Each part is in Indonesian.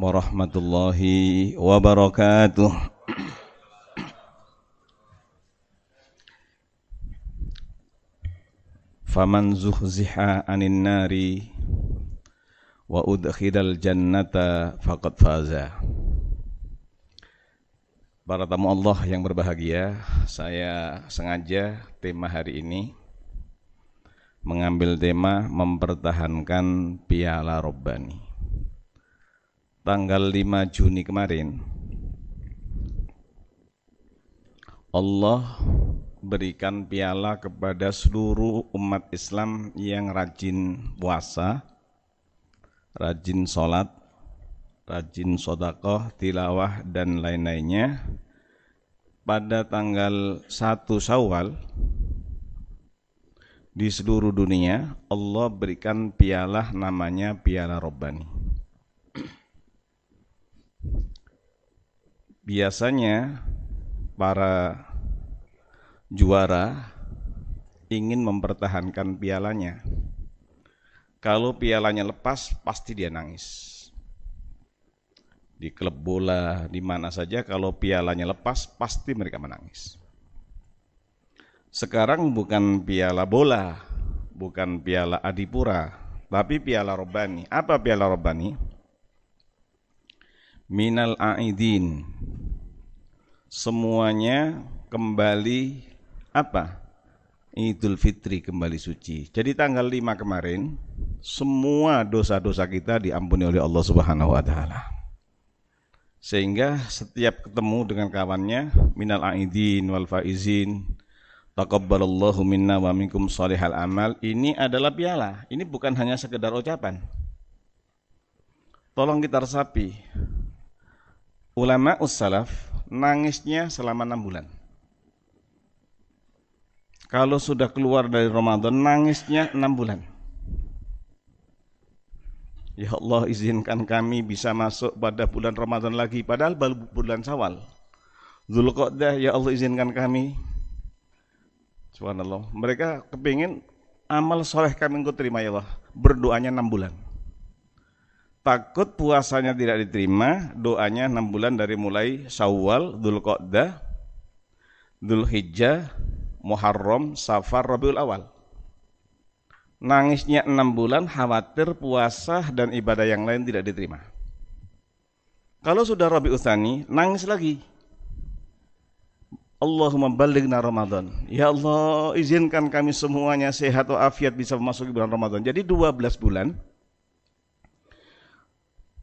warahmatullahi wabarakatuh. Faman zuhziha anin nari wa udkhilal jannata faqad faza. Para tamu Allah yang berbahagia, saya sengaja tema hari ini mengambil tema mempertahankan piala Robbani. Tanggal 5 Juni kemarin, Allah berikan piala kepada seluruh umat Islam yang rajin puasa, rajin sholat, rajin sodakoh, tilawah, dan lain-lainnya pada tanggal 1 Syawal di seluruh dunia Allah berikan piala namanya piala Robbani. Biasanya para juara ingin mempertahankan pialanya. Kalau pialanya lepas, pasti dia nangis di klub bola, di mana saja kalau pialanya lepas pasti mereka menangis. Sekarang bukan piala bola, bukan piala Adipura, tapi piala Robani. Apa piala Robani? Minal Aidin. Semuanya kembali apa? Idul Fitri kembali suci. Jadi tanggal 5 kemarin semua dosa-dosa kita diampuni oleh Allah Subhanahu wa taala. Sehingga setiap ketemu dengan kawannya minal aidin wal faizin taqabbalallahu minna wa minkum salihal amal ini adalah piala. Ini bukan hanya sekedar ucapan. Tolong kita resapi. Ulama ussalaf nangisnya selama enam bulan. Kalau sudah keluar dari Ramadan nangisnya enam bulan. Ya Allah izinkan kami bisa masuk pada bulan Ramadan lagi padahal baru bulan Syawal. Zulqa'dah ya Allah izinkan kami. Subhanallah. Mereka kepingin amal soleh kami engkau terima ya Allah. Berdoanya 6 bulan. Takut puasanya tidak diterima, doanya 6 bulan dari mulai Syawal, Dzulqa'dah, Dzulhijjah, Muharram, Safar, Rabiul Awal nangisnya enam bulan khawatir puasa dan ibadah yang lain tidak diterima. Kalau sudah Rabi Utsani, nangis lagi. Allahumma balighna Ramadan. Ya Allah, izinkan kami semuanya sehat walafiat bisa memasuki bulan Ramadan. Jadi 12 bulan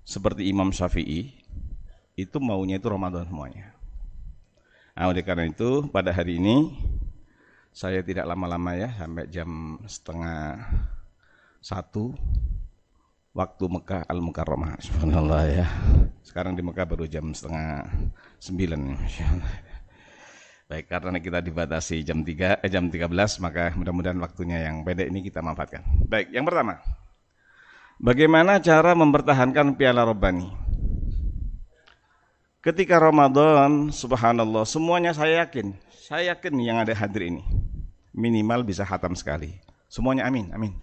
seperti Imam Syafi'i itu maunya itu Ramadan semuanya. Nah, oleh karena itu pada hari ini saya tidak lama-lama ya, sampai jam setengah satu waktu Mekah Al Mukarramah. Subhanallah ya. Sekarang di Mekah baru jam setengah sembilan. Baik, karena kita dibatasi jam 3 eh, jam 13 maka mudah-mudahan waktunya yang pendek ini kita manfaatkan. Baik, yang pertama. Bagaimana cara mempertahankan piala Robbani? Ketika Ramadan, subhanallah, semuanya saya yakin, saya yakin yang ada hadir ini minimal bisa hatam sekali. Semuanya amin, amin.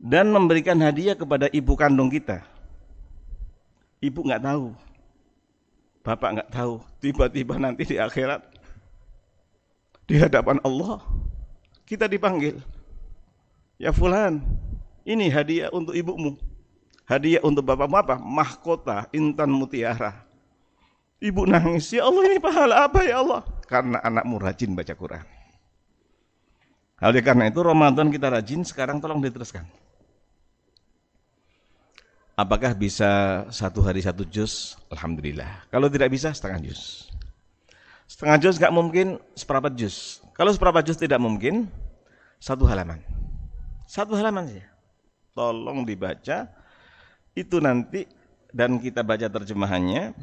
Dan memberikan hadiah kepada ibu kandung kita. Ibu nggak tahu, bapak nggak tahu. Tiba-tiba nanti di akhirat di hadapan Allah kita dipanggil. Ya fulan, ini hadiah untuk ibumu. Hadiah untuk bapakmu apa? Mahkota intan mutiara. Ibu nangis, ya Allah ini pahala apa ya Allah? Karena anakmu rajin baca Quran. Oleh karena itu Ramadan kita rajin, sekarang tolong diteruskan. Apakah bisa satu hari satu juz? Alhamdulillah. Kalau tidak bisa setengah juz. Setengah juz nggak mungkin seperempat juz. Kalau seperempat juz tidak mungkin, satu halaman. Satu halaman saja. Tolong dibaca. Itu nanti dan kita baca terjemahannya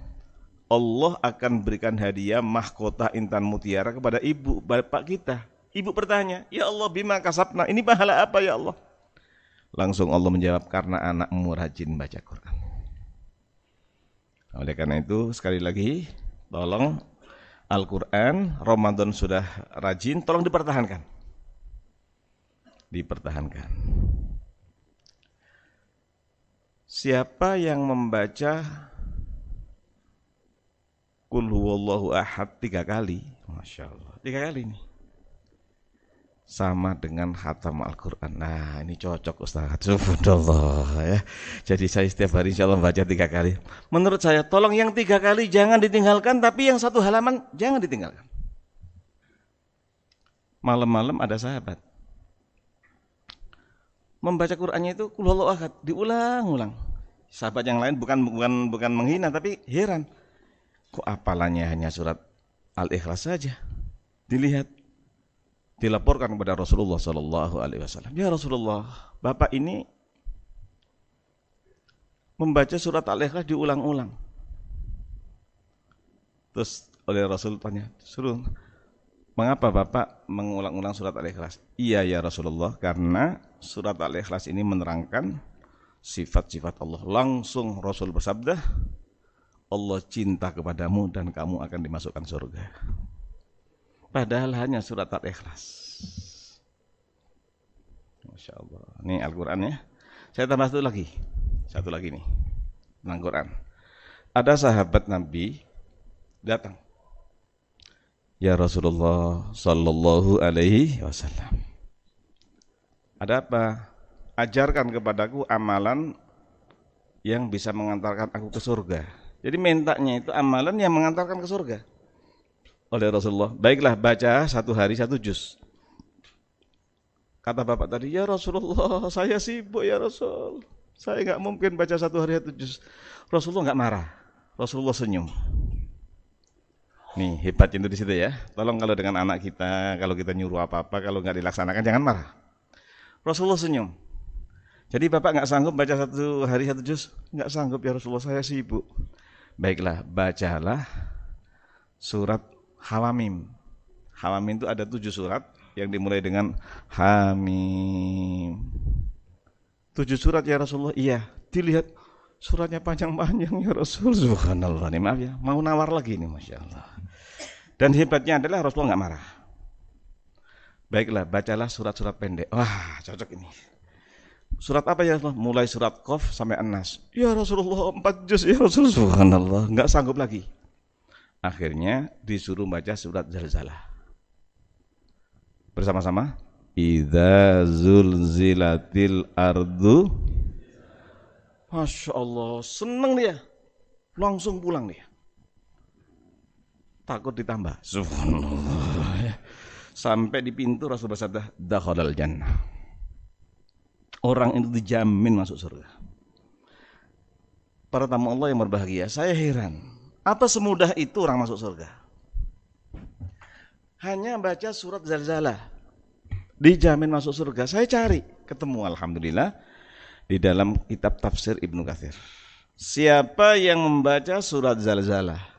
Allah akan berikan hadiah mahkota intan mutiara kepada ibu bapak kita. Ibu bertanya, Ya Allah bima kasabna, ini pahala apa ya Allah? Langsung Allah menjawab, karena anakmu rajin baca Quran. Oleh karena itu, sekali lagi, tolong Al-Quran, Ramadan sudah rajin, tolong dipertahankan. Dipertahankan. Siapa yang membaca Kul huwallahu ahad tiga kali Masya Allah Tiga kali nih sama dengan khatam Al-Quran. Nah ini cocok Ustaz. Subhanallah ya. Jadi saya setiap hari insya Allah baca tiga kali. Menurut saya tolong yang tiga kali jangan ditinggalkan, tapi yang satu halaman jangan ditinggalkan. Malam-malam ada sahabat. Membaca Qurannya itu kulhuwallahu ahad, diulang-ulang. Sahabat yang lain bukan bukan bukan menghina tapi heran. Kok apalannya hanya surat Al-Ikhlas saja? Dilihat dilaporkan kepada Rasulullah Sallallahu Alaihi Wasallam. Ya Rasulullah, bapak ini membaca surat Al-Ikhlas diulang-ulang. Terus oleh Rasul tanya, suruh mengapa bapak mengulang-ulang surat Al-Ikhlas? Iya ya Rasulullah, karena surat Al-Ikhlas ini menerangkan sifat-sifat Allah. Langsung Rasul bersabda, Allah cinta kepadamu dan kamu akan dimasukkan surga. Padahal hanya surat Al-Ikhlas. Masya Allah. Ini Al-Quran ya. Saya tambah satu lagi. Satu lagi nih. Tentang Quran. Ada sahabat Nabi datang. Ya Rasulullah Sallallahu Alaihi Wasallam. Ada apa? Ajarkan kepadaku amalan yang bisa mengantarkan aku ke surga. Jadi mintanya itu amalan yang mengantarkan ke surga oleh Rasulullah. Baiklah baca satu hari satu juz. Kata bapak tadi, ya Rasulullah, saya sibuk ya Rasul. Saya nggak mungkin baca satu hari satu juz. Rasulullah nggak marah. Rasulullah senyum. Nih hebat itu di situ ya. Tolong kalau dengan anak kita, kalau kita nyuruh apa-apa, kalau nggak dilaksanakan jangan marah. Rasulullah senyum. Jadi bapak nggak sanggup baca satu hari satu juz? Nggak sanggup ya Rasulullah, saya sibuk. Baiklah, bacalah surat Hawamim. Hawamim itu ada tujuh surat yang dimulai dengan Hamim. Tujuh surat ya Rasulullah. Iya, dilihat suratnya panjang-panjang ya Rasul. Subhanallah. Nih, maaf ya, mau nawar lagi nih Masya Allah. Dan hebatnya adalah Rasulullah nggak marah. Baiklah, bacalah surat-surat pendek. Wah, cocok ini. Surat apa ya Rasulullah? Mulai surat Qaf sampai An-Nas. Ya Rasulullah, empat juz ya Rasulullah. Subhanallah, nggak sanggup lagi. Akhirnya disuruh baca surat Zalzalah. Bersama-sama. Idza zulzilatil ardu Masya Allah, seneng dia. Langsung pulang dia. Takut ditambah. Subhanallah. Sampai di pintu Rasul bersabda, dakhalal jannah. Orang itu dijamin masuk surga. Para tamu Allah yang berbahagia, saya heran. Apa semudah itu orang masuk surga? Hanya baca surat Zalzalah. Dijamin masuk surga. Saya cari, ketemu alhamdulillah di dalam kitab tafsir Ibnu Katsir. Siapa yang membaca surat Zalzalah?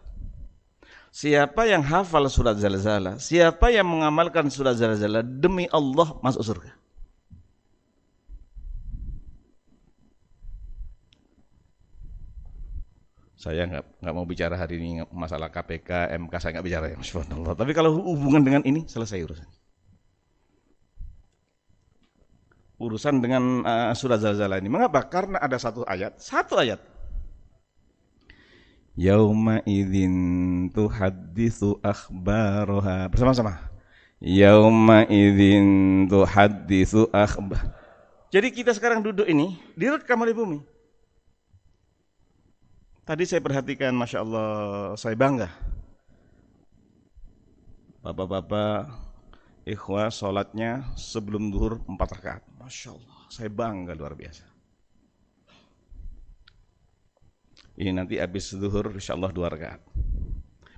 Siapa yang hafal surat Zalzalah? Siapa yang mengamalkan surat Zalzalah demi Allah masuk surga? Saya nggak nggak mau bicara hari ini masalah KPK, MK saya nggak bicara ya, Subhanallah. Tapi kalau hubungan dengan ini selesai urusan. Urusan dengan uh, surat zalzalah ini. Mengapa? Karena ada satu ayat, satu ayat. Yauma idzin tuhaddisu akhbaroha. Bersama-sama. Yauma idzin tuhaddisu akhbar. Jadi kita sekarang duduk ini direkam oleh bumi. Tadi saya perhatikan, Masya Allah, saya bangga. Bapak-bapak, ikhwah sholatnya sebelum duhur empat rakaat. Masya Allah, saya bangga luar biasa. Ini nanti habis duhur, insya Allah dua rakaat.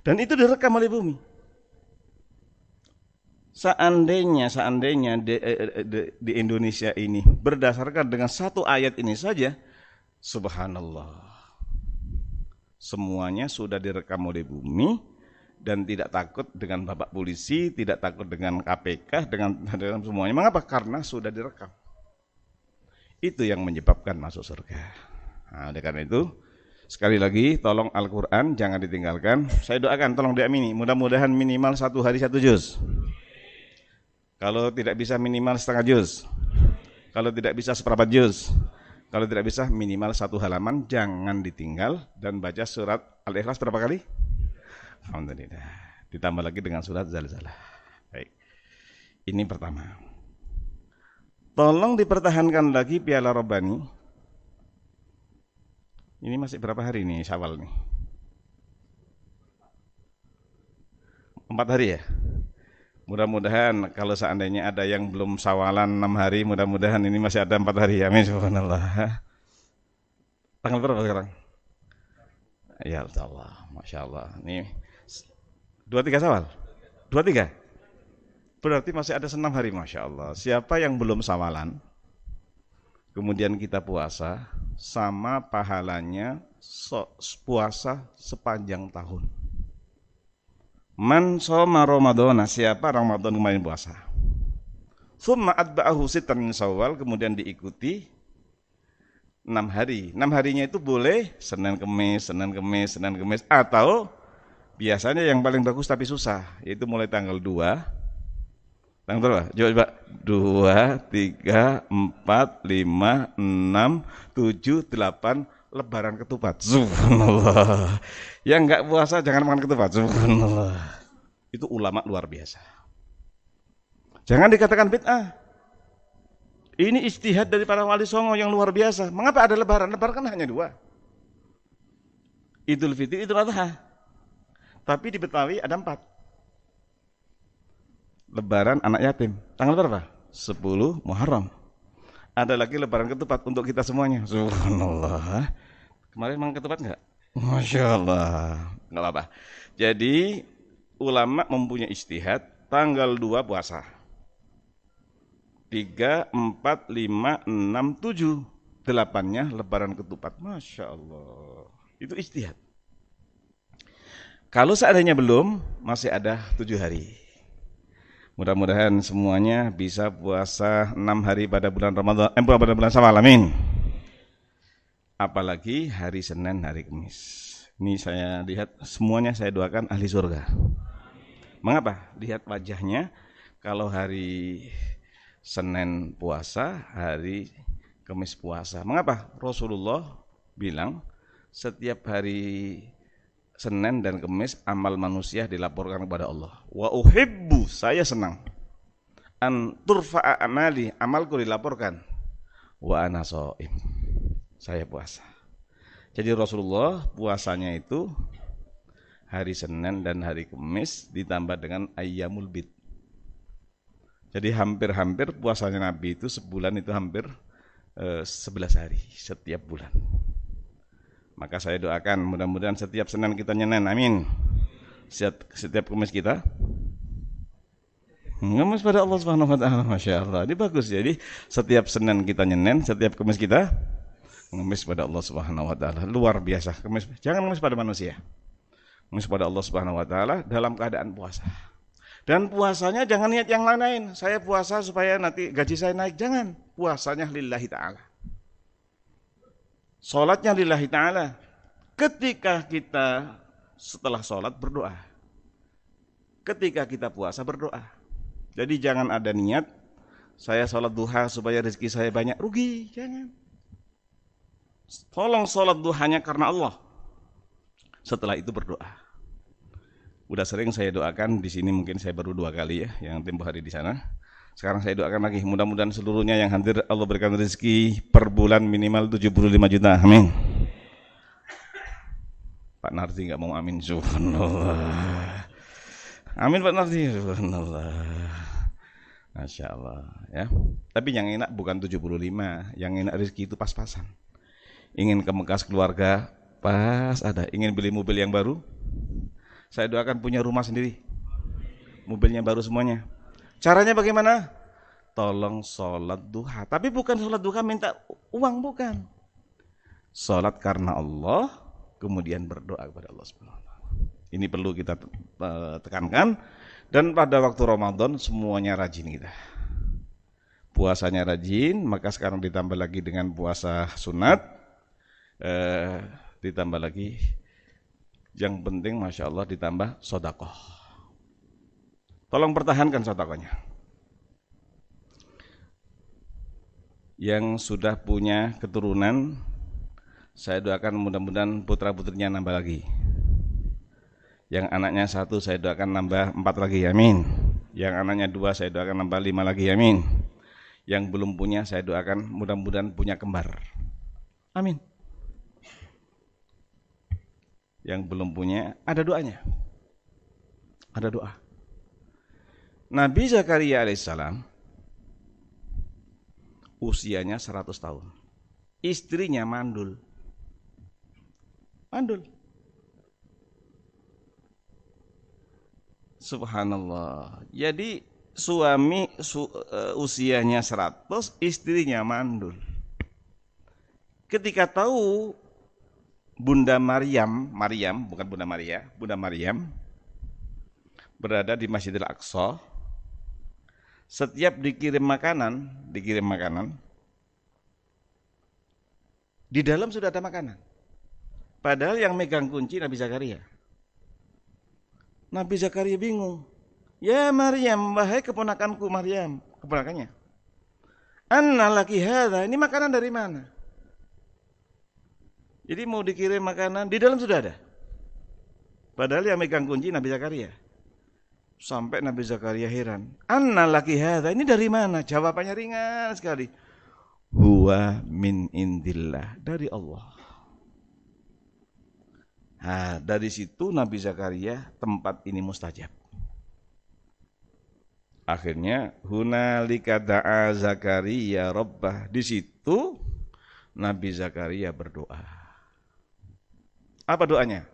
Dan itu direkam oleh bumi. Seandainya, seandainya di, eh, eh, di, di Indonesia ini berdasarkan dengan satu ayat ini saja, Subhanallah Semuanya sudah direkam oleh bumi dan tidak takut dengan bapak polisi, tidak takut dengan KPK, dengan, dengan semuanya. Mengapa? Karena sudah direkam. Itu yang menyebabkan masuk surga. Nah, oleh karena itu, sekali lagi tolong Al-Quran jangan ditinggalkan. Saya doakan tolong diamini. Mudah-mudahan minimal satu hari satu juz. Kalau tidak bisa minimal setengah juz. Kalau tidak bisa seperempat juz. Kalau tidak bisa minimal satu halaman, jangan ditinggal dan baca surat Al-Ikhlas berapa kali? Alhamdulillah. Ditambah lagi dengan surat Zalzalah. Baik. Ini pertama. Tolong dipertahankan lagi piala robani. Ini masih berapa hari nih Syawal nih? Empat hari ya? Mudah-mudahan kalau seandainya ada yang belum sawalan enam hari, mudah-mudahan ini masih ada empat hari. Amin. Subhanallah. Tanggal berapa sekarang? Ya Allah, Masya Allah. Ini dua tiga sawal? Dua tiga? Berarti masih ada senam hari, Masya Allah. Siapa yang belum sawalan, kemudian kita puasa, sama pahalanya puasa sepanjang tahun. Man soma Ramadana, siapa Ramadan kemarin puasa. Thumma atba'ahu sitan sawal, kemudian diikuti enam hari. Enam harinya itu boleh Senin Kemis, Senin Kemis, Senin Kemis, atau biasanya yang paling bagus tapi susah, yaitu mulai tanggal 2, tanggal berapa? Coba. 2, 3, 4, 5, 6, 7, 8, lebaran ketupat. Subhanallah. Yang enggak puasa jangan makan ketupat. Subhanallah. Itu ulama luar biasa. Jangan dikatakan bid'ah. Ini istihad dari para wali songo yang luar biasa. Mengapa ada lebaran? Lebaran kan hanya dua. Idul Fitri, Idul Adha. Tapi di Betawi ada empat. Lebaran anak yatim. Tanggal berapa? 10 Muharram ada lagi lebaran ketupat untuk kita semuanya. Subhanallah. Kemarin memang ketupat enggak? Masya Allah. Enggak apa-apa. Jadi ulama mempunyai istihad tanggal 2 puasa. 3, 4, 5, 6, 7. Delapannya lebaran ketupat. Masya Allah. Itu istihad. Kalau seandainya belum, masih ada tujuh hari. Mudah-mudahan semuanya bisa puasa enam hari pada bulan Ramadan, eh, pada bulan Syawal. Amin. Apalagi hari Senin, hari Kamis. Ini saya lihat semuanya saya doakan ahli surga. Mengapa? Lihat wajahnya kalau hari Senin puasa, hari Kamis puasa. Mengapa? Rasulullah bilang setiap hari Senin dan Kemis amal manusia dilaporkan kepada Allah. Wa uhibbu, saya senang. An turfa'a amali, amalku dilaporkan. Wa ana so'im. Saya puasa. Jadi Rasulullah puasanya itu hari Senin dan hari Kemis ditambah dengan ayyamul bid. Jadi hampir-hampir puasanya Nabi itu sebulan itu hampir eh, 11 hari setiap bulan. Maka saya doakan mudah-mudahan setiap Senin kita nyenen, amin. Setiap, setiap kemis kita ngemis pada Allah Subhanahu wa taala, Masya Allah. Ini bagus jadi setiap Senin kita nyenen, setiap kemis kita ngemis pada Allah Subhanahu wa taala. Luar biasa. Kemis, jangan ngemis pada manusia. Ngemis pada Allah Subhanahu wa taala dalam keadaan puasa. Dan puasanya jangan niat yang lain-lain. Saya puasa supaya nanti gaji saya naik. Jangan. Puasanya lillahi ta'ala. Sholatnya lillahi ta'ala. Ketika kita setelah sholat berdoa. Ketika kita puasa berdoa. Jadi jangan ada niat, saya sholat duha supaya rezeki saya banyak. Rugi, jangan. Tolong sholat duhanya karena Allah. Setelah itu berdoa. Udah sering saya doakan di sini mungkin saya baru dua kali ya, yang tempo hari di sana. Sekarang saya doakan lagi mudah-mudahan seluruhnya yang hadir Allah berikan rezeki per bulan minimal 75 juta. Amin. Pak Nardi nggak mau amin subhanallah. Amin Pak Nardi subhanallah. Masya Allah ya. Tapi yang enak bukan 75, yang enak rezeki itu pas-pasan. Ingin ke Mekas keluarga, pas ada. Ingin beli mobil yang baru, saya doakan punya rumah sendiri. Mobilnya baru semuanya. Caranya bagaimana? Tolong sholat duha. Tapi bukan sholat duha minta uang, bukan. Sholat karena Allah, kemudian berdoa kepada Allah SWT. Ini perlu kita eh, tekankan. Dan pada waktu Ramadan semuanya rajin kita. Puasanya rajin, maka sekarang ditambah lagi dengan puasa sunat. Eh, ditambah lagi yang penting Masya Allah ditambah sodakoh Tolong pertahankan sotakonya. yang sudah punya keturunan, saya doakan mudah-mudahan putra-putrinya nambah lagi. Yang anaknya satu saya doakan nambah empat lagi, amin. Yang anaknya dua saya doakan nambah lima lagi, amin. Yang belum punya saya doakan mudah-mudahan punya kembar. Amin. Yang belum punya ada doanya. Ada doa. Nabi Zakaria alaihissalam usianya 100 tahun. Istrinya mandul. Mandul. Subhanallah. Jadi suami su, uh, usianya 100, istrinya mandul. Ketika tahu Bunda Maryam, Maryam bukan Bunda Maria, Bunda Maryam berada di Masjidil Aqsa. Setiap dikirim makanan, dikirim makanan, di dalam sudah ada makanan. Padahal yang megang kunci Nabi Zakaria. Nabi Zakaria bingung. Ya Maryam, wahai keponakanku Maryam, keponakannya. Anna laki hadha, ini makanan dari mana? Jadi mau dikirim makanan, di dalam sudah ada. Padahal yang megang kunci Nabi Zakaria. Sampai Nabi Zakaria heran. Anna laki hadha, ini dari mana? Jawabannya ringan sekali. Huwa min indillah, dari Allah. Nah, dari situ Nabi Zakaria tempat ini mustajab. Akhirnya hunalika da'a Zakaria rabbah. Di situ Nabi Zakaria berdoa. Apa doanya?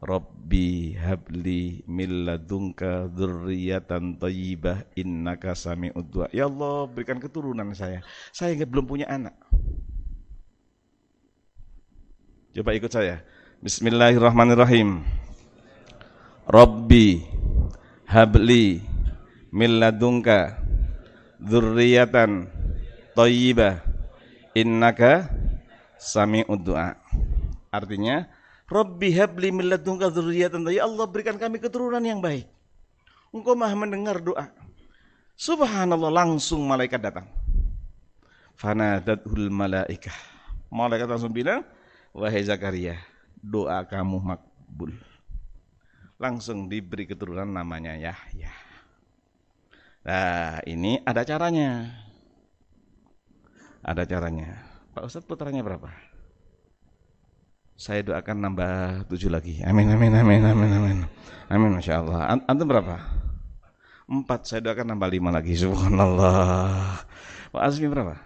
Rabbi habli min ladunka dzurriyyatan thayyibah innaka sami'ud du'a. Ya Allah, berikan keturunan saya. Saya belum punya anak. Coba ikut saya. Bismillahirrahmanirrahim. Rabbi habli min ladunka dzurriyyatan thayyibah innaka sami'ud du'a. Artinya, Rabbi habli min ladunka dzurriyyatan. Ya Allah berikan kami keturunan yang baik. Engkau Maha mendengar doa. Subhanallah langsung malaikat datang. Fanadatul malaikah. Malaikat langsung bilang, wahai Zakaria, doa kamu makbul. Langsung diberi keturunan namanya Yahya. Nah, ini ada caranya. Ada caranya. Pak Ustadz putranya berapa? Saya doakan nambah tujuh lagi. Amin, amin, amin, amin, amin. Amin, Masya Allah. Antum berapa? Empat. Saya doakan nambah lima lagi. Subhanallah. Pak Azmi berapa?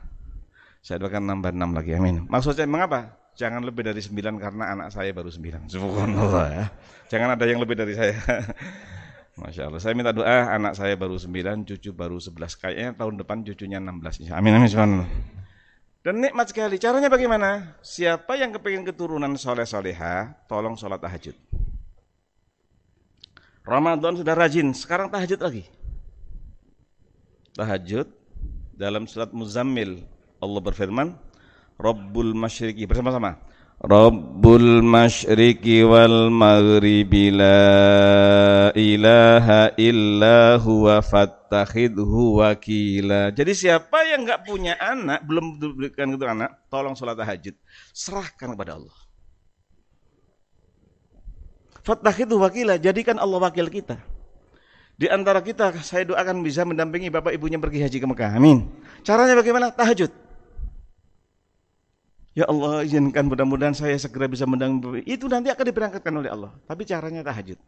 Saya doakan nambah enam lagi. Amin. Maksudnya mengapa? Jangan lebih dari sembilan karena anak saya baru sembilan. Subhanallah ya. Jangan ada yang lebih dari saya. Masya Allah. Saya minta doa anak saya baru sembilan, cucu baru sebelas. Kayaknya tahun depan cucunya enam belas. Amin amin subhanallah. Dan nikmat sekali. Caranya bagaimana? Siapa yang kepingin keturunan soleh soleha, tolong sholat tahajud. Ramadan sudah rajin, sekarang tahajud lagi. Tahajud dalam surat Muzammil Allah berfirman, Rabbul Masyriqi bersama-sama. Masyriqi wal Maghribi la ilaha illa huwa fattakhidhu wakila. Jadi siapa yang enggak punya anak, belum diberikan itu anak, tolong sholat tahajud. Serahkan kepada Allah. Fattakhidhu wakila, jadikan Allah wakil kita. Di antara kita, saya doakan bisa mendampingi bapak ibunya pergi haji ke Mekah. Amin. Caranya bagaimana? Tahajud. Ya Allah izinkan mudah-mudahan saya segera bisa mendampingi. Itu nanti akan diberangkatkan oleh Allah. Tapi caranya tahajud.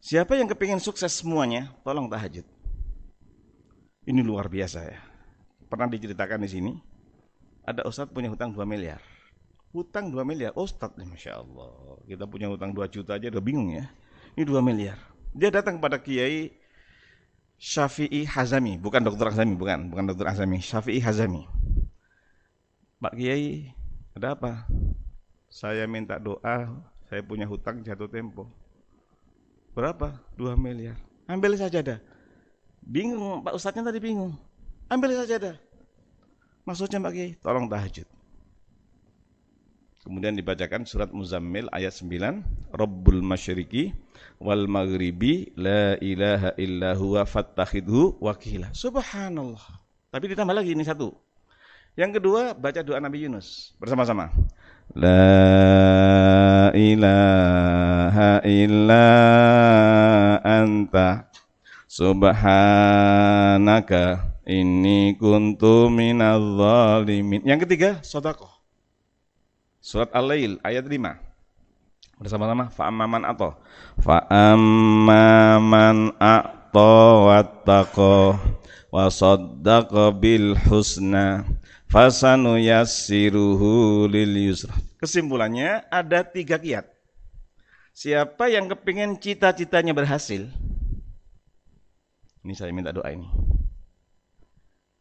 Siapa yang kepingin sukses semuanya, tolong tahajud. Ini luar biasa ya. Pernah diceritakan di sini, ada ustadz punya hutang 2 miliar. Hutang 2 miliar, ustadz nih Masya Allah. Kita punya hutang 2 juta aja udah bingung ya. Ini 2 miliar. Dia datang kepada Kiai Syafi'i Hazami, bukan dokter Hazami, bukan, bukan dokter Hazami, Syafi'i Hazami. Pak Kiai, ada apa? Saya minta doa, saya punya hutang jatuh tempo. Berapa? 2 miliar. Ambil saja dah. Bingung, Pak Ustadznya tadi bingung. Ambil saja dah. Maksudnya Pak Kiai, tolong tahajud. Kemudian dibacakan surat Muzammil ayat 9, Rabbul masyriqi wal maghribi la ilaha illa huwa fattakhidhu wakila. Subhanallah. Tapi ditambah lagi ini satu. Yang kedua, baca doa Nabi Yunus bersama-sama. La ilaha illa anta subhanaka inni kuntu minal. Yang ketiga, sodakoh. Surat Al-Lail ayat 5. Bersama-sama fa'amman atau fa'amman atau wattaqo wa saddaqa bil husna fasanu yassiruhu lil yusra. Kesimpulannya ada tiga kiat. Siapa yang kepingin cita-citanya berhasil? Ini saya minta doa ini.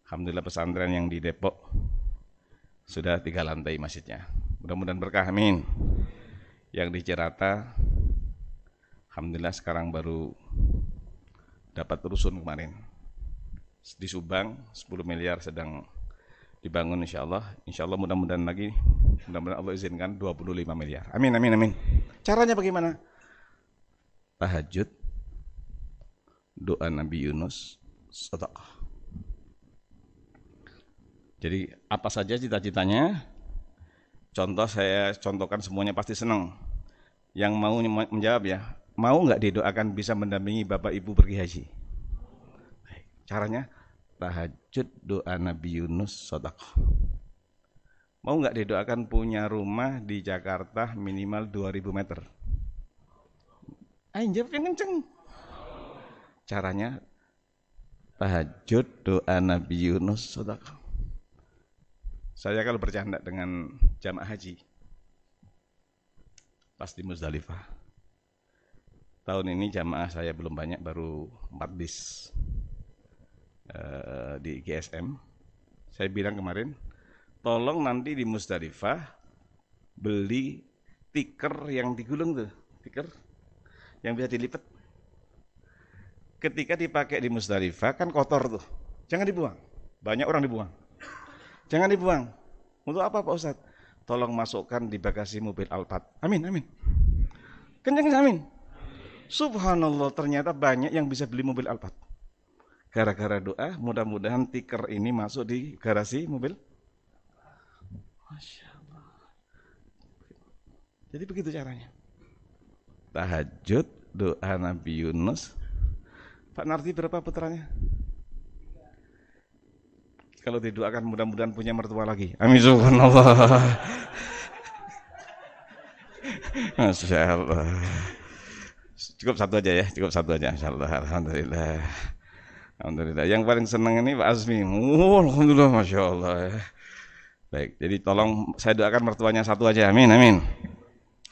Alhamdulillah pesantren yang di Depok sudah tiga lantai masjidnya. Mudah-mudahan berkah, amin. Yang di Cirata, Alhamdulillah sekarang baru dapat rusun kemarin. Di Subang 10 miliar sedang dibangun insya Allah. Insya Allah mudah-mudahan lagi, mudah-mudahan Allah izinkan 25 miliar. Amin, amin, amin. Caranya bagaimana? Tahajud, doa Nabi Yunus, sedekah. Jadi apa saja cita-citanya? Contoh saya contohkan semuanya pasti senang. Yang mau menjawab ya, mau nggak didoakan bisa mendampingi bapak ibu pergi haji? Caranya tahajud doa Nabi Yunus sodakoh. Mau nggak didoakan punya rumah di Jakarta minimal 2000 meter? Ayo jawab yang kenceng. Caranya tahajud doa Nabi Yunus sodakoh. Saya kalau bercanda dengan jamaah haji, pasti Muzdalifah. Tahun ini jamaah saya belum banyak, baru 4 bis uh, di GSM. Saya bilang kemarin, tolong nanti di Muzdalifah beli tiker yang digulung tuh, tiker yang bisa dilipat. Ketika dipakai di Muzdalifah kan kotor tuh, jangan dibuang. Banyak orang dibuang Jangan dibuang. Untuk apa Pak Ustadz? Tolong masukkan di bagasi mobil Alphard. Amin, amin. Kencang amin. Subhanallah ternyata banyak yang bisa beli mobil Alphard. Gara-gara doa, mudah-mudahan tiker ini masuk di garasi mobil. Masya Allah. Jadi begitu caranya. Tahajud, doa Nabi Yunus. Pak Narti berapa putranya? kalau didoakan mudah-mudahan punya mertua lagi. Amin subhanallah. Masya Allah. Cukup satu aja ya, cukup satu aja. Insya Allah. Alhamdulillah. Alhamdulillah. Yang paling senang ini Pak Azmi. Oh, Alhamdulillah, Masya Allah. Baik, jadi tolong saya doakan mertuanya satu aja. Amin, amin.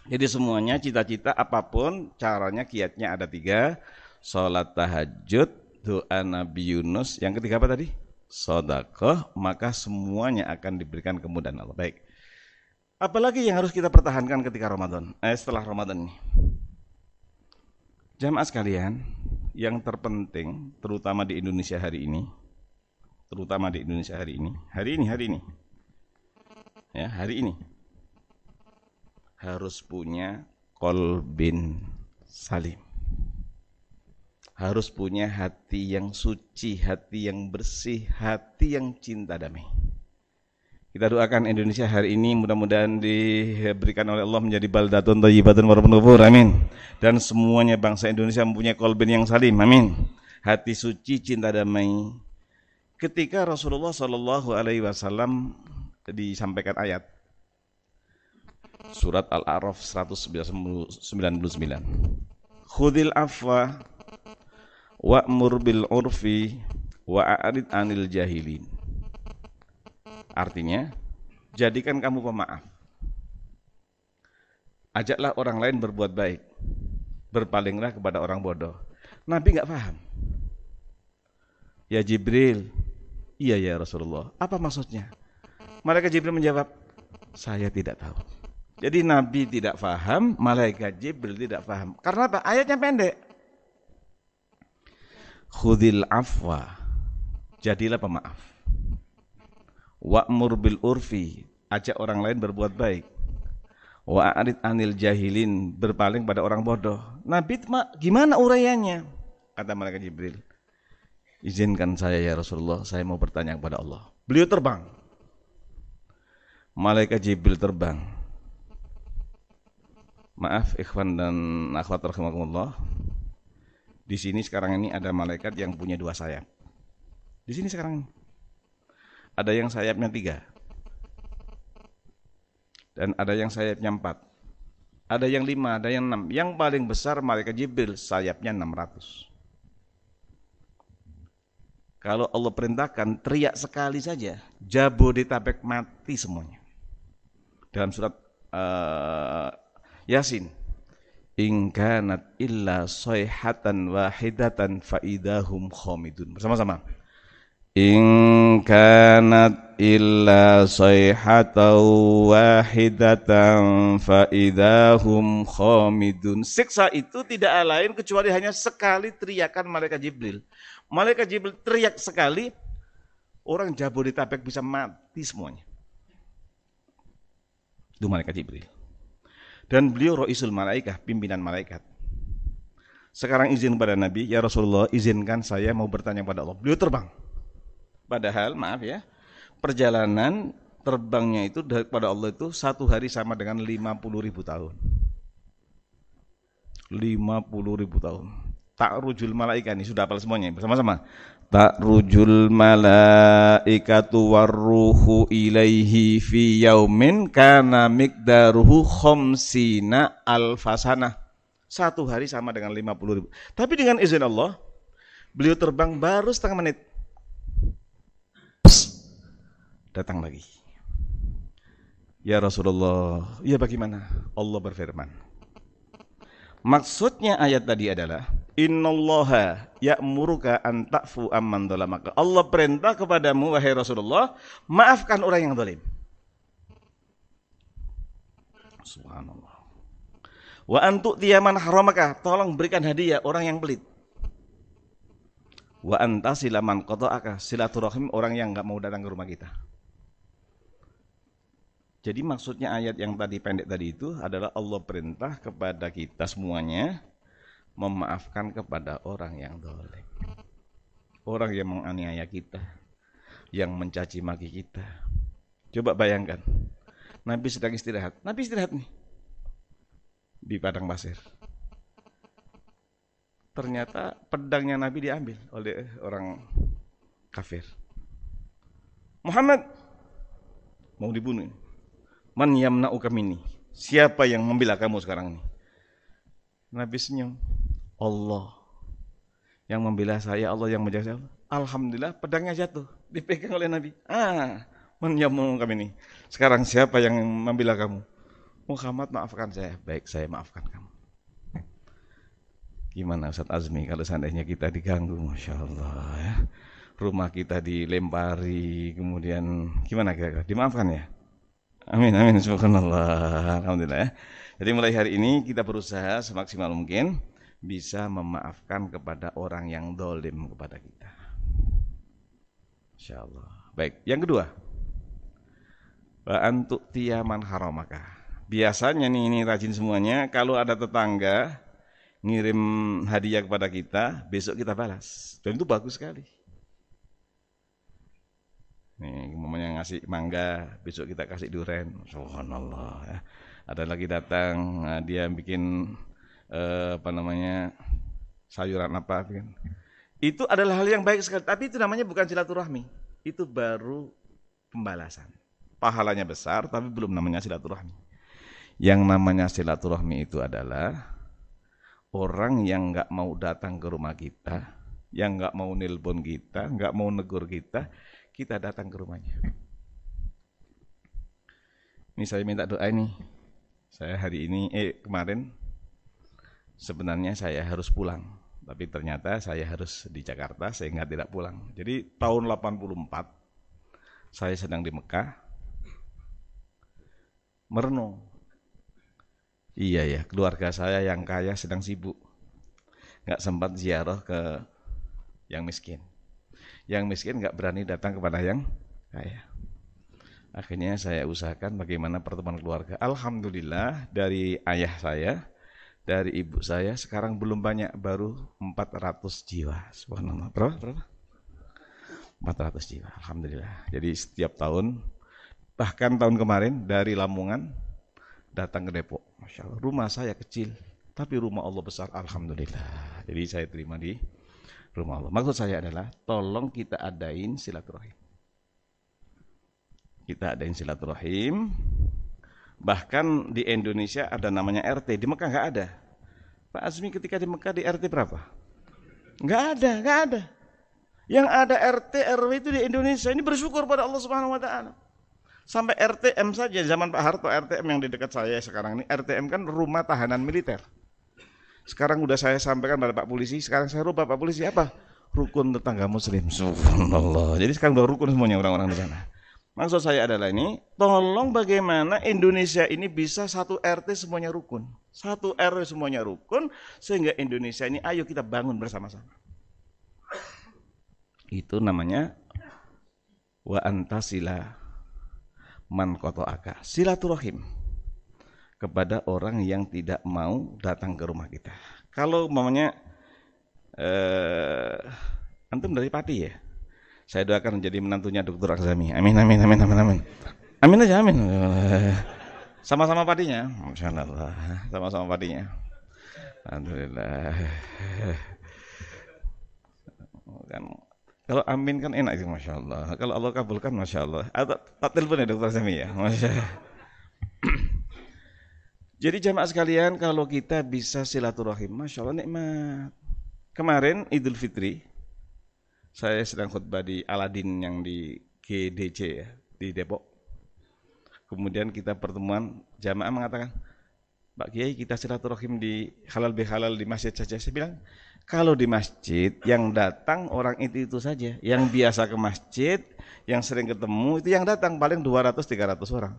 Jadi semuanya cita-cita apa pun caranya kiatnya ada tiga. Sholat tahajud, doa Nabi Yunus. Yang ketiga apa tadi? sodakoh, maka semuanya akan diberikan kemudahan Allah. Baik. Apalagi yang harus kita pertahankan ketika Ramadan, eh, setelah Ramadan ini. Jamaah sekalian, yang terpenting terutama di Indonesia hari ini, terutama di Indonesia hari ini, hari ini, hari ini, ya hari ini harus punya kolbin salim harus punya hati yang suci, hati yang bersih, hati yang cinta damai. Kita doakan Indonesia hari ini mudah-mudahan diberikan oleh Allah menjadi baldatun thayyibatun warabun amin. Dan semuanya bangsa Indonesia mempunyai kolben yang salim, amin. Hati suci, cinta damai. Ketika Rasulullah Shallallahu Alaihi Wasallam disampaikan ayat surat Al-A'raf 199 Khudil afwa wa'mur bil urfi wa'arid anil jahilin. Artinya, jadikan kamu pemaaf. Ajaklah orang lain berbuat baik. Berpalinglah kepada orang bodoh. Nabi nggak paham. Ya Jibril, iya ya Rasulullah. Apa maksudnya? Malaikat Jibril menjawab, saya tidak tahu. Jadi Nabi tidak paham, malaikat Jibril tidak paham. Karena apa? Ayatnya pendek khudil afwa jadilah pemaaf wa'mur bil urfi ajak orang lain berbuat baik wa'arid anil jahilin berpaling pada orang bodoh Nabi gimana uraiannya kata malaikat Jibril Izinkan saya ya Rasulullah, saya mau bertanya kepada Allah. Beliau terbang. Malaikat Jibril terbang. Maaf ikhwan dan akhwat rahimakumullah. Di sini sekarang ini ada malaikat yang punya dua sayap. Di sini sekarang ini. Ada yang sayapnya tiga. Dan ada yang sayapnya empat. Ada yang lima, ada yang enam. Yang paling besar malaikat Jibril sayapnya enam ratus. Kalau Allah perintahkan teriak sekali saja, Jabodetabek mati semuanya. Dalam surat uh, Yasin, in kanat illa sayhatan wahidatan faidahum khamidun. Bersama-sama. In kanat illa sayhatan wahidatan faidahum khamidun. Siksa itu tidak lain kecuali hanya sekali teriakan malaikat Jibril. Malaikat Jibril teriak sekali, orang Jabodetabek bisa mati semuanya. Itu malaikat Jibril. Dan beliau roisul malaikah, pimpinan malaikat. Sekarang izin kepada Nabi, ya Rasulullah izinkan saya mau bertanya pada Allah. Beliau terbang. Padahal maaf ya, perjalanan terbangnya itu kepada Allah itu satu hari sama dengan 50 ribu tahun. 50 ribu tahun. Tak rujul malaikat ini sudah hafal semuanya bersama-sama. Tak rujul malaikatu warruhu ilaihi fi yaumin kana mikdaruhu khomsina alfasana. Satu hari sama dengan 50 ribu. Tapi dengan izin Allah, beliau terbang baru setengah menit datang lagi. Ya Rasulullah, ya bagaimana? Allah berfirman. Maksudnya ayat tadi adalah Innallaha ya'muruka an ta'fu amman dhalamaka. Allah perintah kepadamu wahai Rasulullah, maafkan orang yang zalim. Subhanallah. Wa antu tiyaman haramaka, tolong berikan hadiah orang yang pelit. Wa anta silaman qata'aka, silaturahim orang yang enggak mau datang ke rumah kita. Jadi maksudnya ayat yang tadi pendek tadi itu adalah Allah perintah kepada kita semuanya memaafkan kepada orang yang dolim. Orang yang menganiaya kita, yang mencaci maki kita. Coba bayangkan, Nabi sedang istirahat. Nabi istirahat nih di padang pasir. Ternyata pedangnya Nabi diambil oleh orang kafir. Muhammad mau dibunuh. Man yamna'uka minni? Siapa yang membela kamu sekarang ini? Nabi senyum. Allah. Yang membela saya, Allah yang menjaga saya. Alhamdulillah pedangnya jatuh. Dipegang oleh Nabi. Ah, man yamna'uka minni? Sekarang siapa yang membela kamu? Muhammad maafkan saya. Baik, saya maafkan kamu. Gimana Ustaz Azmi kalau seandainya kita diganggu, Masya Allah ya. Rumah kita dilempari, kemudian gimana kira-kira? Dimaafkan ya? Amin, amin, subhanallah, alhamdulillah ya. Jadi mulai hari ini kita berusaha semaksimal mungkin bisa memaafkan kepada orang yang dolim kepada kita. Insya Allah. Baik, yang kedua. Wa antuk tiyaman haramaka. Biasanya nih ini rajin semuanya, kalau ada tetangga ngirim hadiah kepada kita, besok kita balas. Dan itu bagus sekali. Nih, umumnya ngasih mangga, besok kita kasih duren. Subhanallah ya. Ada lagi datang, nah dia bikin eh, apa namanya? sayuran apa kan. Itu adalah hal yang baik sekali, tapi itu namanya bukan silaturahmi. Itu baru pembalasan. Pahalanya besar tapi belum namanya silaturahmi. Yang namanya silaturahmi itu adalah orang yang nggak mau datang ke rumah kita, yang nggak mau nelpon kita, nggak mau negur kita, kita datang ke rumahnya. Ini saya minta doa ini. Saya hari ini, eh kemarin sebenarnya saya harus pulang. Tapi ternyata saya harus di Jakarta sehingga tidak pulang. Jadi tahun 84 saya sedang di Mekah merenung. Iya ya, keluarga saya yang kaya sedang sibuk. Nggak sempat ziarah ke yang miskin yang miskin nggak berani datang kepada yang kaya. Akhirnya saya usahakan bagaimana pertemuan keluarga. Alhamdulillah dari ayah saya, dari ibu saya sekarang belum banyak, baru 400 jiwa. Subhanallah. Berapa? Berapa? 400 jiwa. Alhamdulillah. Jadi setiap tahun, bahkan tahun kemarin dari Lamongan datang ke Depok. Masya Allah. Rumah saya kecil, tapi rumah Allah besar. Alhamdulillah. Jadi saya terima di rumah Allah. Maksud saya adalah, tolong kita adain silaturahim. Kita adain silaturahim. Bahkan di Indonesia ada namanya RT. Di Mekah nggak ada. Pak Azmi ketika di Mekah di RT berapa? Nggak ada, nggak ada. Yang ada RT RW itu di Indonesia ini bersyukur pada Allah Subhanahu wa taala. Sampai RTM saja zaman Pak Harto RTM yang di dekat saya sekarang ini RTM kan rumah tahanan militer. Sekarang udah saya sampaikan pada Pak Polisi, sekarang saya rubah Pak Polisi apa? Rukun tetangga muslim. Subhanallah. Jadi sekarang udah rukun semuanya orang-orang di sana. Maksud saya adalah ini, tolong bagaimana Indonesia ini bisa satu RT semuanya rukun. Satu RW semuanya rukun, sehingga Indonesia ini ayo kita bangun bersama-sama. Itu namanya wa antasila man aka. Silaturahim kepada orang yang tidak mau datang ke rumah kita. Kalau mamanya eh, antum dari Pati ya? Saya doakan menjadi menantunya Dokter Azami. Amin, amin, amin, amin, amin. Amin aja, amin. Sama-sama padinya. Masya Allah. Sama-sama padinya. Alhamdulillah. Kan, kalau amin kan enak sih Masya Allah. Kalau Allah kabulkan Masya Allah. Atau tak telepon ya Dokter Azami ya. Masya Allah. Jadi jamaah sekalian kalau kita bisa silaturahim, Masya Allah nikmat. Kemarin Idul Fitri, saya sedang khutbah di Aladin yang di GDC ya, di Depok. Kemudian kita pertemuan jamaah mengatakan, Pak Kiai kita silaturahim di halal bihalal di masjid saja. Saya bilang, kalau di masjid yang datang orang itu itu saja, yang biasa ke masjid, yang sering ketemu itu yang datang paling 200-300 orang.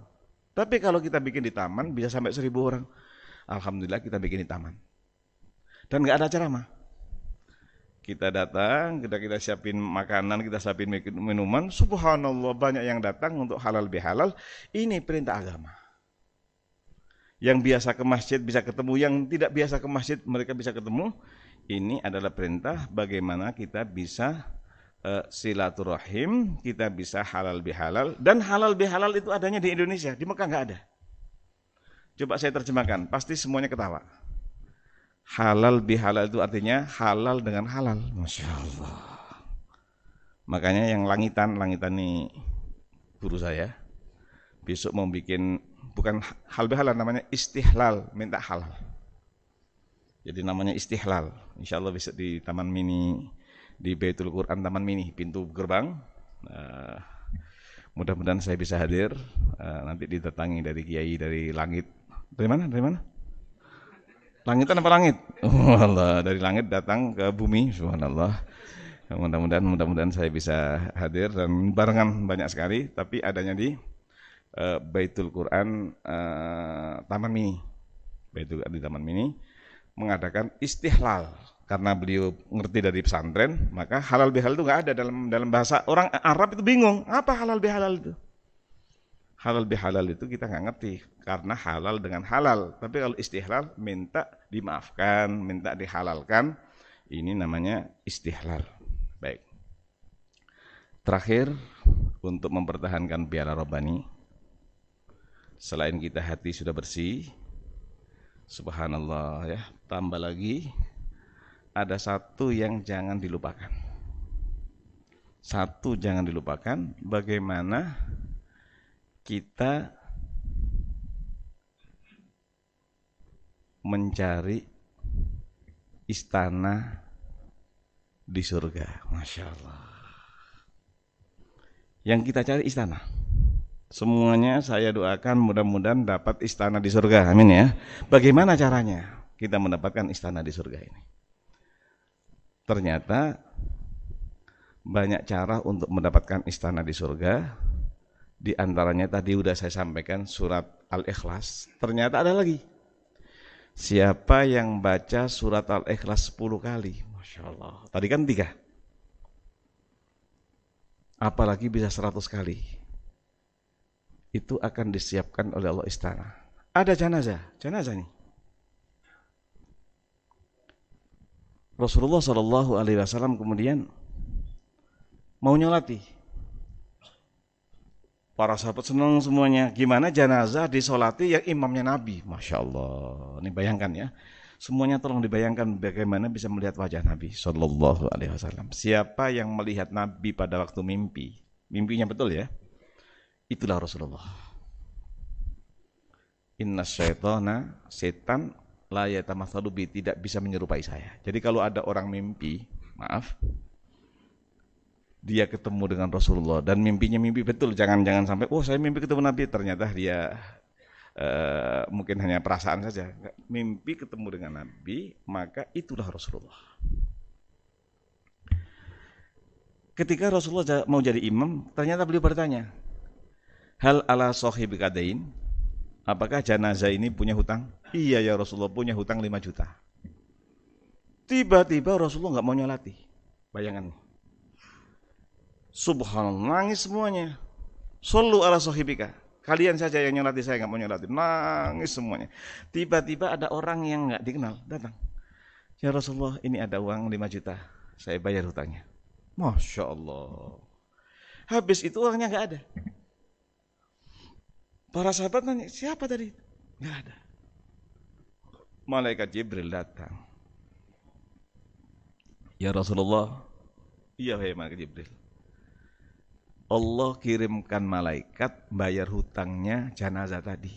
Tapi kalau kita bikin di taman bisa sampai 1000 orang. Alhamdulillah kita bikin di taman. Dan nggak ada ceramah. Kita datang, kita kita siapin makanan, kita siapin minuman. Subhanallah banyak yang datang untuk halal bihalal. Ini perintah agama. Yang biasa ke masjid bisa ketemu, yang tidak biasa ke masjid mereka bisa ketemu. Ini adalah perintah bagaimana kita bisa uh, silaturahim, kita bisa halal bihalal. Dan halal bihalal itu adanya di Indonesia, di Mekah nggak ada. Coba saya terjemahkan, pasti semuanya ketawa. Halal bihalal itu artinya halal dengan halal. Masya Allah. Makanya yang langitan, langitan ini guru saya. Besok mau bikin, bukan hal bihalal namanya istihlal, minta halal. Jadi namanya istihlal. Insya Allah besok di Taman Mini, di Baitul Quran Taman Mini, pintu gerbang. Uh, mudah-mudahan saya bisa hadir. Uh, nanti didatangi dari kiai dari langit. Dari mana? Dari mana? Langitan apa langit? Oh Allah, dari langit datang ke bumi, subhanallah. Mudah-mudahan mudah-mudahan saya bisa hadir dan barengan banyak sekali, tapi adanya di uh, Baitul Quran uh, Taman Mini. Baitul di Taman Mini mengadakan istihlal karena beliau ngerti dari pesantren, maka halal bihalal itu nggak ada dalam dalam bahasa orang Arab itu bingung apa halal bihalal itu halal bihalal itu kita nggak ngerti karena halal dengan halal. Tapi kalau istihlal minta dimaafkan, minta dihalalkan, ini namanya istihlal. Baik. Terakhir untuk mempertahankan piala robani, selain kita hati sudah bersih, subhanallah ya, tambah lagi ada satu yang jangan dilupakan. Satu jangan dilupakan, bagaimana kita mencari istana di surga. Masya Allah. Yang kita cari istana. Semuanya saya doakan mudah-mudahan dapat istana di surga. Amin ya. Bagaimana caranya kita mendapatkan istana di surga ini? Ternyata banyak cara untuk mendapatkan istana di surga di antaranya tadi sudah saya sampaikan surat Al-Ikhlas. Ternyata ada lagi. Siapa yang baca surat Al-Ikhlas 10 kali? Masya Allah. Tadi kan tiga. Apalagi bisa 100 kali. Itu akan disiapkan oleh Allah istana. Ada jenazah, jenazah nih. Rasulullah Shallallahu Alaihi Wasallam kemudian mau nyolati. Para sahabat senang semuanya. Gimana jenazah disolati yang imamnya Nabi? Masya Allah. Ini bayangkan ya. Semuanya tolong dibayangkan bagaimana bisa melihat wajah Nabi Shallallahu Alaihi Wasallam. Siapa yang melihat Nabi pada waktu mimpi, mimpinya betul ya, itulah Rasulullah. Inna syaitana setan layata masalubi tidak bisa menyerupai saya. Jadi kalau ada orang mimpi, maaf, dia ketemu dengan Rasulullah dan mimpinya mimpi betul, jangan jangan sampai, oh saya mimpi ketemu Nabi, ternyata dia uh, mungkin hanya perasaan saja. Mimpi ketemu dengan Nabi, maka itulah Rasulullah. Ketika Rasulullah mau jadi imam, ternyata beliau bertanya, Hal ala sohibi kadain, apakah jenazah ini punya hutang? Iya ya Rasulullah punya hutang 5 juta. Tiba-tiba Rasulullah nggak mau nyolati. Bayangan. Subhanallah, nangis semuanya. Sallu ala sohibika Kalian saja yang nyolati saya nggak mau nyolati. Nangis semuanya. Tiba-tiba ada orang yang nggak dikenal datang. Ya Rasulullah ini ada uang 5 juta. Saya bayar hutangnya. Masya Allah. Habis itu uangnya nggak ada. Para sahabat nanya, siapa tadi? Nggak ada. Malaikat Jibril datang. Ya Rasulullah, iya hai Malaikat Jibril. Allah kirimkan malaikat bayar hutangnya jenazah tadi.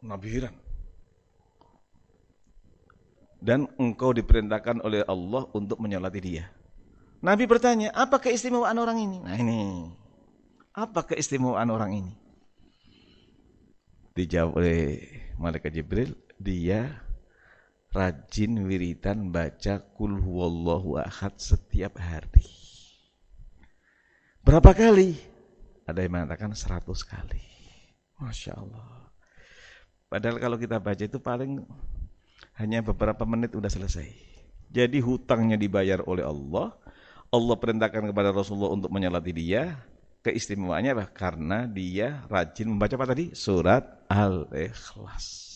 Nabi heran. Dan engkau diperintahkan oleh Allah untuk menyolati dia. Nabi bertanya, apa keistimewaan orang ini? Nah ini, apa keistimewaan orang ini? Dijawab oleh malaikat Jibril, dia rajin wiritan baca kul huwallahu ahad setiap hari. Berapa kali? Ada yang mengatakan 100 kali. Masya Allah. Padahal kalau kita baca itu paling hanya beberapa menit udah selesai. Jadi hutangnya dibayar oleh Allah. Allah perintahkan kepada Rasulullah untuk menyalati dia. Keistimewaannya apa? Karena dia rajin membaca apa tadi? Surat Al-Ikhlas.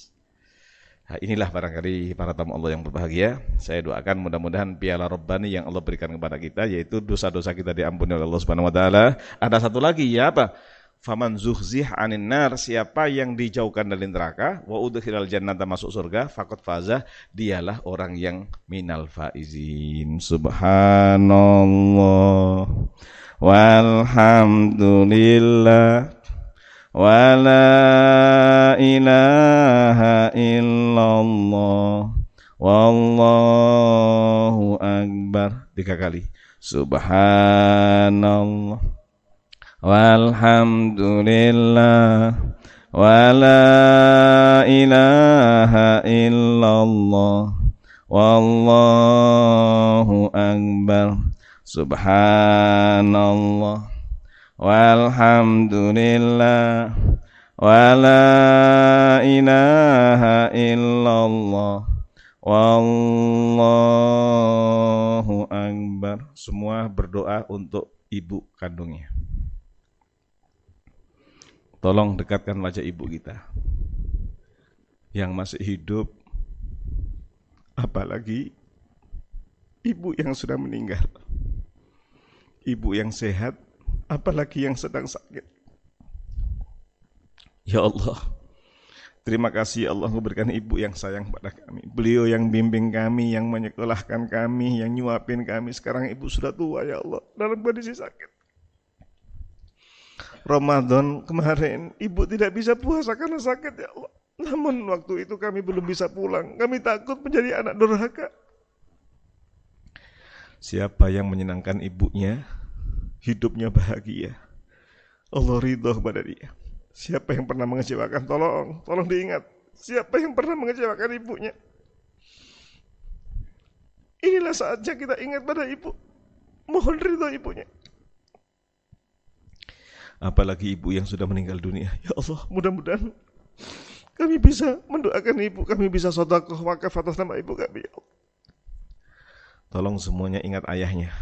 Nah, inilah barangkali para tamu Allah yang berbahagia. Saya doakan mudah-mudahan piala Rabbani yang Allah berikan kepada kita yaitu dosa-dosa kita diampuni oleh Allah Subhanahu wa taala. Ada satu lagi ya apa? Faman zuhzih anin nar siapa yang dijauhkan dari neraka wa udkhilal jannata masuk surga faqad faza dialah orang yang minal faizin. Subhanallah walhamdulillah. Wala ilaha illallah. Wallahu akbar. Tiga kali. Subhanallah. Walhamdulillah. Wala ilaha illallah. Wallahu akbar. Subhanallah. Walhamdulillah. Wala ilaha illallah. Wallahu akbar. Semua berdoa untuk ibu kandungnya. Tolong dekatkan wajah ibu kita. Yang masih hidup. Apalagi ibu yang sudah meninggal ibu yang sehat apalagi yang sedang sakit. Ya Allah, terima kasih Allah memberikan ibu yang sayang pada kami. Beliau yang bimbing kami, yang menyekolahkan kami, yang nyuapin kami. Sekarang ibu sudah tua ya Allah, dalam kondisi sakit. Ramadan kemarin ibu tidak bisa puasa karena sakit ya Allah. Namun waktu itu kami belum bisa pulang. Kami takut menjadi anak durhaka. Siapa yang menyenangkan ibunya, hidupnya bahagia. Allah ridho kepada dia. Siapa yang pernah mengecewakan, tolong, tolong diingat. Siapa yang pernah mengecewakan ibunya? Inilah saatnya kita ingat pada ibu. Mohon ridho ibunya. Apalagi ibu yang sudah meninggal dunia. Ya Allah, mudah-mudahan kami bisa mendoakan ibu, kami bisa sodakoh wakaf atas nama ibu kami. Ya Allah. Tolong semuanya ingat ayahnya.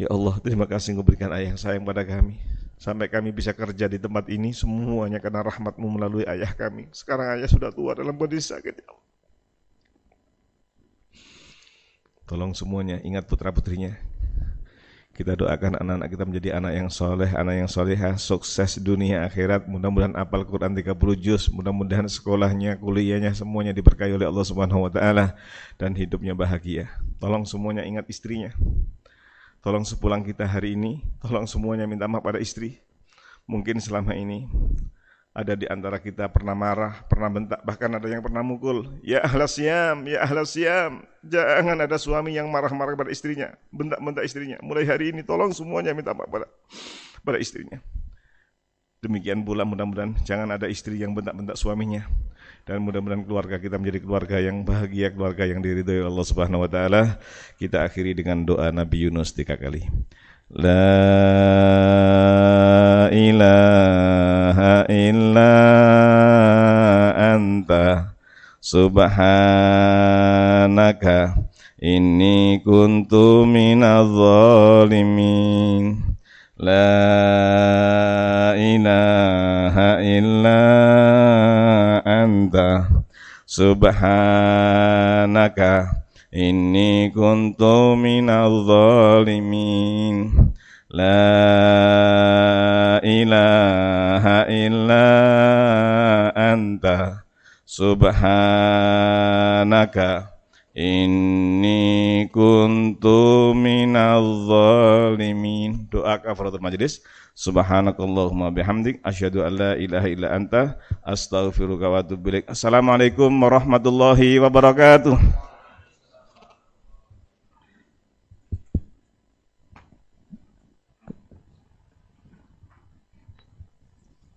Ya Allah, terima kasih engkau berikan ayah yang sayang pada kami. Sampai kami bisa kerja di tempat ini semuanya karena rahmatmu melalui ayah kami. Sekarang ayah sudah tua dalam kondisi sakit. Ya. Tolong semuanya ingat putra putrinya. Kita doakan anak-anak kita menjadi anak yang soleh, anak yang solehah, sukses dunia akhirat. Mudah-mudahan apal Quran 30 juz, mudah-mudahan sekolahnya, kuliahnya semuanya diberkahi oleh Allah Subhanahu wa taala dan hidupnya bahagia. Tolong semuanya ingat istrinya. Tolong sepulang kita hari ini, tolong semuanya minta maaf pada istri. Mungkin selama ini ada di antara kita pernah marah, pernah bentak, bahkan ada yang pernah mukul. Ya ahlas siam, ya ahlas siam. Jangan ada suami yang marah-marah pada istrinya, bentak-bentak istrinya. Mulai hari ini tolong semuanya minta maaf pada, pada istrinya. Demikian pula mudah-mudahan jangan ada istri yang bentak-bentak suaminya. Dan mudah-mudahan keluarga kita menjadi keluarga yang bahagia, keluarga yang diridhoi Allah Subhanahu wa taala. Kita akhiri dengan doa Nabi Yunus tiga kali. La ilaha illa anta. Subhanaka inni kuntu minadh zalimin. La ilaha illa anta. Subhanaka Inni kuntu minal zalimin. La ilaha illa anta. Subhanaka. Inni kuntu minal zalimin. Doa kafaratul majlis. Subhanakallahumma bihamdik. Asyhadu an la ilaha illa anta. Astaghfiruka wa atubu Assalamualaikum warahmatullahi wabarakatuh